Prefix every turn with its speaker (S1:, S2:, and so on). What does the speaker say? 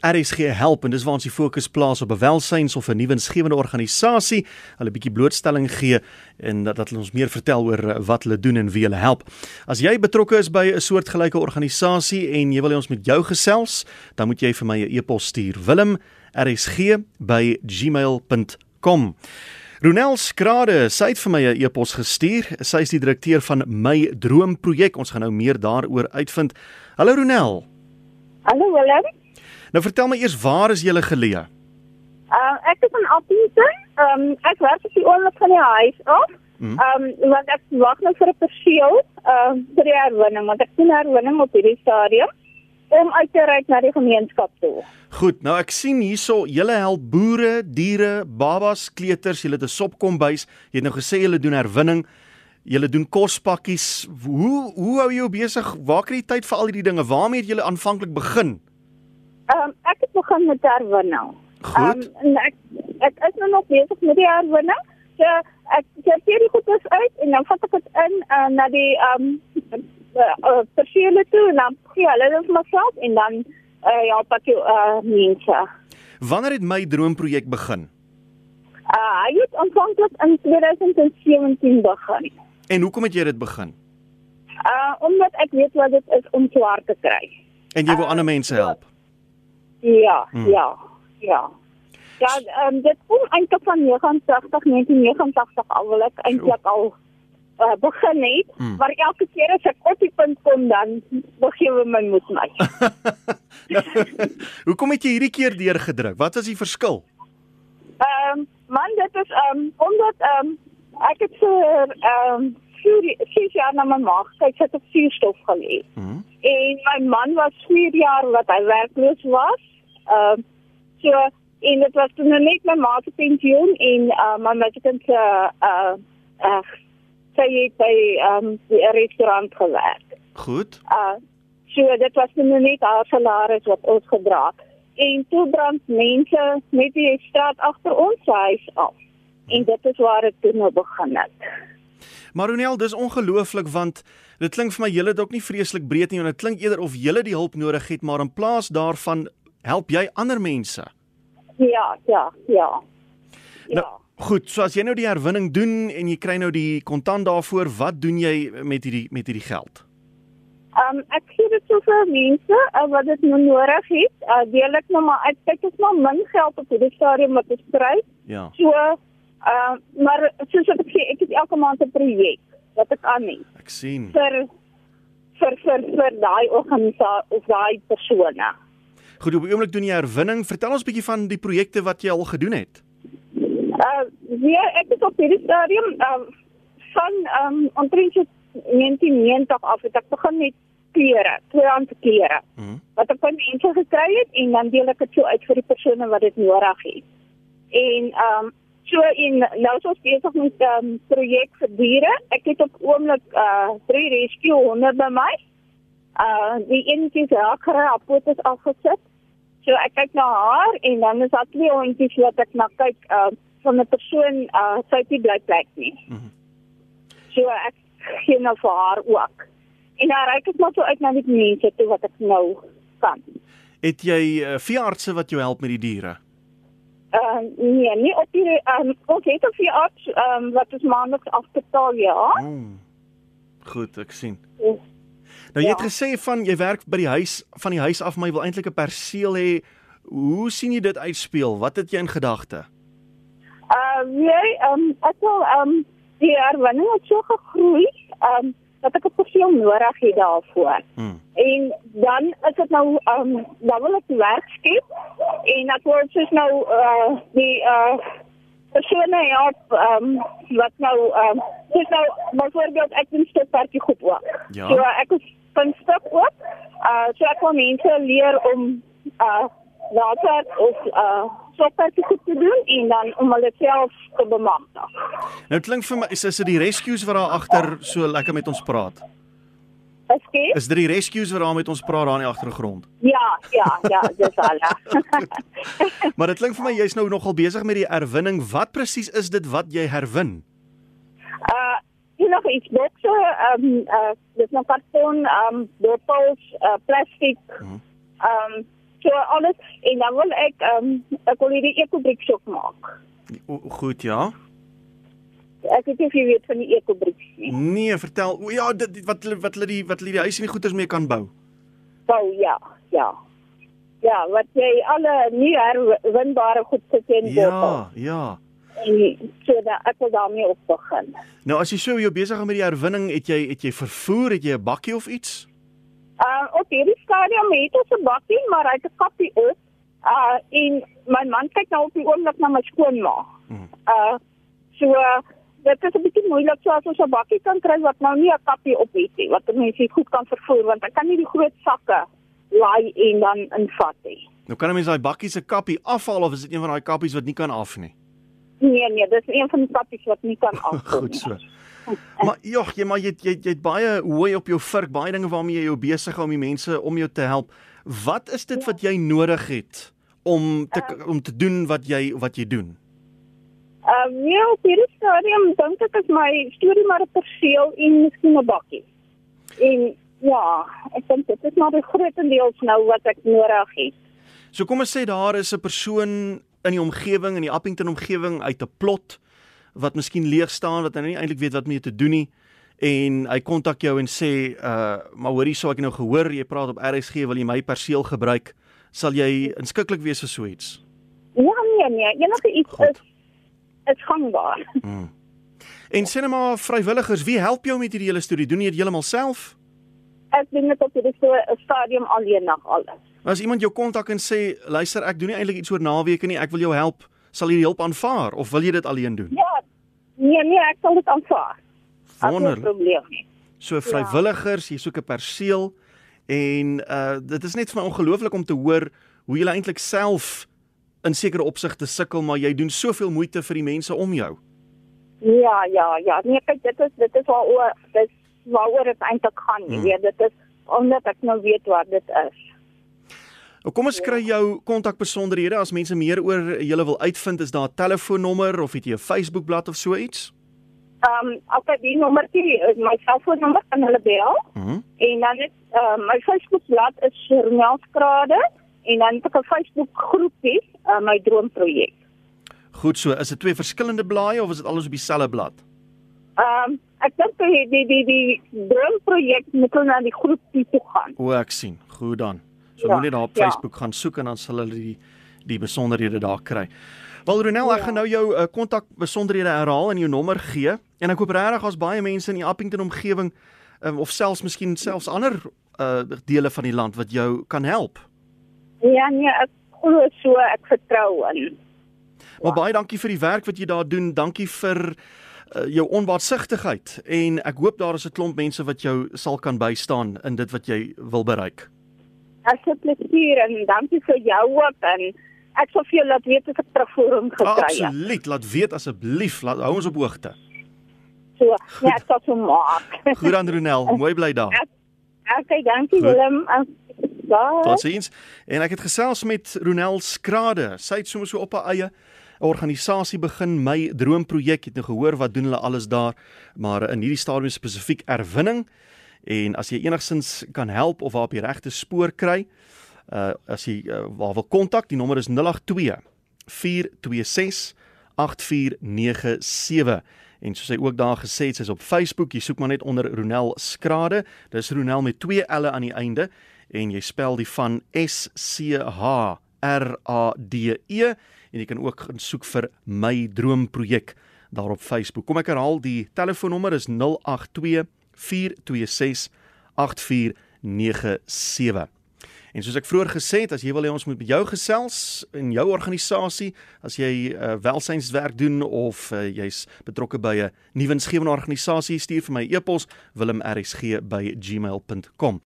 S1: RSG help en dis waar ons die fokus plaas op 'n welsyns of 'n nuwe insgewende organisasie, hulle 'n bietjie blootstelling gee en dat, dat hulle ons meer vertel oor eh, wat hulle doen en wie hulle help. As jy betrokke is by 'n soortgelyke organisasie en jy wil ons met jou gesels, dan moet jy vir my 'n e-pos stuur. wilm@rsg@gmail.com. Ronel Skrade, sy het vir my 'n e-pos gestuur. Sy is die direkteur van My Droom projek. Ons gaan nou meer daaroor uitvind. Hallo Ronel.
S2: Hallo Willem.
S1: Nou vertel my eers waar is julle geleë?
S2: Uh, ek is in Appington. Um, ek werk op die oomblik van die huis af.
S1: Mhm.
S2: Ehm um, want ek wag nou vir 'n perseel uh, vir die herwinning want ek sien herwinning op hierdie stadium om uit te ry na die gemeenskap toe.
S1: Goed, nou ek sien hierso julle help boere, diere, babas, kleuters, julle het 'n sopkombuis. Jy het nou gesê julle doen herwinning. Julle doen kospakkies. Hoe hoe hou jy jou besig? Waar kry jy tyd vir al hierdie dinge? Waarmee het julle aanvanklik begin?
S2: Ehm um, ek het begin met herwinning.
S1: Goed.
S2: Um, ek ek is nou nog besig met die herwinning. So ek sorteer die goedes uit en dan vat ek dit in uh, na die ehm um, uh, perseele toe en dan gee hulle dit vir myself en dan uh, ja, pak jy uh, mense.
S1: Wanneer het my droomprojek begin?
S2: Uh, hy het aanvanklik in 2017 begin.
S1: En hoekom het jy dit begin?
S2: Uh omdat ek weet wat dit is om swaar te kry.
S1: En jy wil
S2: Uh,
S1: ander mense help.
S2: Ja,
S1: Hmm.
S2: hmm. ja, ja. Ja, um, dit kom eintlik van 89, 1989 al wil ek eintlik al uh, begin het,
S1: Hmm.
S2: maar elke keer as ek op die punt kom dan begewe my moed my.
S1: nou, hoekom het jy hierdie keer deurgedruk? Wat was die verskil?
S2: Ehm um, man, dit is ehm um, omdat ehm um, ek het vir ehm um, vier, vier jaar na my ma gekyk, sy het op suurstof gelê.
S1: Mhm.
S2: En my man was 4 jaar wat hy werkloos was. Ehm uh, so en dit was toen net my ma se pensioen en uh, my maatjie se uh uh sy het by ehm um, die restaurant gewerk.
S1: Goed.
S2: Uh so dit was toen net haar salaris wat ons gedra het. En toe brand mense met die straat agter ons huis af. En dit is waar dit toe nou begin het.
S1: Maar Ronel, dis ongelooflik want dit klink vir my julle ook nie vreeslik breed nie en dit klink eerder of julle die hulp nodig het, maar in plaas daarvan help jy ander mense.
S2: Ja, ja, ja.
S1: Nou, goed, so as jy nou die herwinning doen en jy kry nou die kontant daarvoor, wat doen jy met hierdie met hierdie geld?
S2: Um ek gee dit so vir mense uh, wat dit nou nodig het. Uh, deel ek nou maar uit. Kyk, dit is nou min geld op hierdie stadium wat ons kry.
S1: Ja.
S2: So uh maar soos ek sê, ek het elke maand 'n projek wat ek aan het
S1: Ek sien.
S2: vir vir vir vir daai organisasie of daai persone.
S1: Goed, op die oomblik doen jy herwinning. Vertel ons 'n bietjie van die projekte wat jy al gedoen het.
S2: Uh ja, ek het op hierdie stadium uh van um omtrent so 1990 af het ek begin met klere, tweedehandse klere.
S1: Mhm.
S2: wat ek van mense gekry het en dan deel ek dit so uit vir die persone wat dit nodig het. En ehm um, so in nou is ons besig met 'n um, projek vir diere. Ek het op oomblik uh drie rescue honde by my. Uh die eentjie se akre apot is afgesit. So ek kyk na haar en dan is daar twee hondjies wat ek na kyk uh van 'n persoon uh het nie bly plek nie.
S1: Mhm.
S2: So ek gee nou vir haar ook. En dan reik ek maar so uit na die mense toe wat ek nou kan.
S1: Het jy uh, veeartse wat jou help met die diere?
S2: Uh, nee, nie op die um, ons het op die arts um, wat ons maandeliks afbetaal, ja.
S1: Mm. Goed, ek sien.
S2: Ja.
S1: Nou jy het
S2: Ja.
S1: gesê van jy werk by die huis van die huis af, maar jy wil eintlik 'n perseel hê. Hoe sien jy dit uitspeel? Wat het jy in gedagte?
S2: Uh, nee, um, ek wil um, die herwinning het so gegroei um, dat ek 'n perseel nodig het daarvoor.
S1: Hmm.
S2: En dan is dit nou um, dan wil ek werk skep en ek word soos nou uh, die uh, persone help um, wat nou um, soos nou byvoorbeeld ek doen stokperdjie goed ook.
S1: Ja.
S2: So ek is van stok ook. Uh, so ek wil mense leer om uh, water of uh, stokperdjie goed te doen en dan om hulle self te bemagtig.
S1: Nou klink vir my is is dit die rescues wat daar agter so lekker met ons praat.
S2: Ekskuus?
S1: Is dit die rescues wat daar met ons praat daar in die agtergrond?
S2: Ja, ja, ja, dis al.
S1: Maar dit klink vir my jy's nou nogal besig met die herwinning. Wat presies is dit wat jy herwin?
S2: Uh, jy nog iets bokse, ehm um, uh dis nog karton, ehm um, bottels, uh, plastiek.
S1: Mhm.
S2: Ehm um, So alles en dan wil ek ehm um, ek wil hierdie ekobriks ook maak.
S1: O, goed, ja.
S2: Ek weet nie of jy weet van die ekobriks nie.
S1: Nee, vertel. O ja, dit wat hulle- wat hulle die wat hulle die huis en die goeders mee kan bou.
S2: Bou ja, ja. Ja, wat jy alle nie herwinbare goed sit in
S1: Ja, ja.
S2: En so dat ek wil daarmee op begin.
S1: Nou as jy so jou besig is met die herwinning, het jy het jy vervoer, het jy 'n bakkie of iets?
S2: Uh op hierdie stadium het ons 'n bakkie, maar hy het 'n kappie op. Uh en my man kyk nou op die oomblik na my skoonma.
S1: Hmm.
S2: Uh so dit is 'n bietjie moeilik so as ons 'n bakkie kan kry wat nou nie 'n kappie op het nie, wat mense goed kan vervoer want ek kan nie die groot sakke laai en dan invat nie.
S1: Nou kan 'n mens daai bakkie se kappie afhaal of is dit een van daai kappies wat nie kan af nie?
S2: Nee nee, dis een van die kappies wat nie kan afkom
S1: Goed
S2: nie.
S1: so. Maar jogg, jy maar jy jy jy het baie hooi op jou vurk, baie dinge waarmee jy jou besig hou om die mense om jou te help. Wat is dit wat jy nodig het om te om te doen wat jy wat jy doen?
S2: Ehm uh, ja, op hierdie stadium dink ek is my storie maar 'n perseel en miskien 'n bakkie. En ja, ek dink dit is maar die grootendeels nou wat ek nodig het.
S1: So kom ons sê daar is 'n persoon in die omgewing in die Appington omgewing uit 'n plot wat miskien leeg staan wat hy nie eintlik weet wat mee te doen nie en hy kontak jou en sê uh maar hoorie sou ek nou gehoor jy praat op RSG wil jy my perseel gebruik sal jy inskikkelik wees vir so iets.
S2: Ja, nee nee, enige iets
S1: Goed.
S2: is is gangbaar.
S1: Mm. En sê net maar vrywilligers, wie help jou met hierdie hele storie? Doen jy dit heeltemal self?
S2: Ek doen dit op hierdie so 'n stadium alleen nog alles.
S1: As iemand jou kontak en sê, "Luister, ek doen nie eintlik iets oor naweke nie, ek wil jou help." Sal jy die hulp aanvaar of wil jy dit alleen doen?
S2: Ja. Nee nee, ek sal dit aanvaar.
S1: Wonderlik. So vrywilligers, jy soek 'n perseel en uh dit is net vir my ongelooflik om te hoor hoe jy eintlik self in sekere opsigte sukkel, maar jy doen soveel moeite vir die mense om jou.
S2: Ja, ja, ja. Nee, kyk, dit is dit is waaroor dit waaroor dit eintlik gaan, jy
S1: Hmm.
S2: weet, dit is omdat ek nou weet wat dit is.
S1: Nou kom ons kry jou kontakbesonderhede as mense meer oor julle wil uitvind, is daar 'n telefoonnommer of het jy 'n Facebookblad of so iets?
S2: Ehm um, okay, die nommertjie is my selfoonnommer kan hulle bel.
S1: Mhm.
S2: En dan het uh, my Facebookblad is Ronelskrade en dan het ek 'n Facebook groepie, uh, my droomprojek.
S1: Goed so, is dit twee verskillende blaaie of is dit alles op dieselfde blad?
S2: Ehm um, ek dink die die die die droomprojek moet nou na die groepie toe gaan.
S1: O, ek sien. Goed dan. So
S2: Ja,
S1: moet net daar op
S2: ja.
S1: Facebook gaan soek en dan sal hulle die die besonderhede daar kry. Wel Ronel, ek
S2: Ja.
S1: gaan nou jou uh, kontak besonderhede herhaal en jou nommer gee en ek hoop regtig as baie mense in die Appington omgewing um, of selfs miskien selfs ander uh, dele van die land wat jou kan help.
S2: Ja, nee, ek glo so, ek vertrou in.
S1: Maar baie dankie vir die werk wat jy daar doen. Dankie vir uh, jou onbaatsigtigheid en ek hoop daar is 'n klomp mense wat jou sal kan bystaan in dit wat jy wil bereik.
S2: Ek het plesier en dankie vir jou ook en ek sal vir jou laat weet as ek terugvoering gekry het.
S1: Absoluut, laat weet asseblief, laat hou ons op hoogte.
S2: So, nee, ek sal so maak.
S1: Goed dan Ronel, mooi bly daar.
S2: Okay, dankie
S1: Goed.
S2: Willem. Bye.
S1: Totsiens. En ek het gesels met Ronel Skrade. Sy het sommer so op haar eie 'n organisasie begin, my droomprojek. Het nou gehoor wat doen hulle alles daar, maar in hierdie stadium spesifiek erwinning. En as jy enigsins kan help of haar op die regte spoor kry, uh as jy uh, waar wil kontak, die nommer is 082 426 8497. En soos hy ook daar gesê het, sy's op Facebook, jy soek maar net onder Ronel Skrade. Dis Ronel met twee L'e aan die einde en jy spel die van S C H R A D E en jy kan ook gaan soek vir my droomprojek daar op Facebook. Kom ek herhaal die telefoonnommer is 082 426 8497. En soos ek vroeër gesê het, as jy wil hê ons moet met jou gesels in jou organisasie, as jy uh, welsynswerk doen of uh, jy's betrokke by 'n nuwensgewende organisasie, stuur vir my e-pos wilmrsg@gmail.com.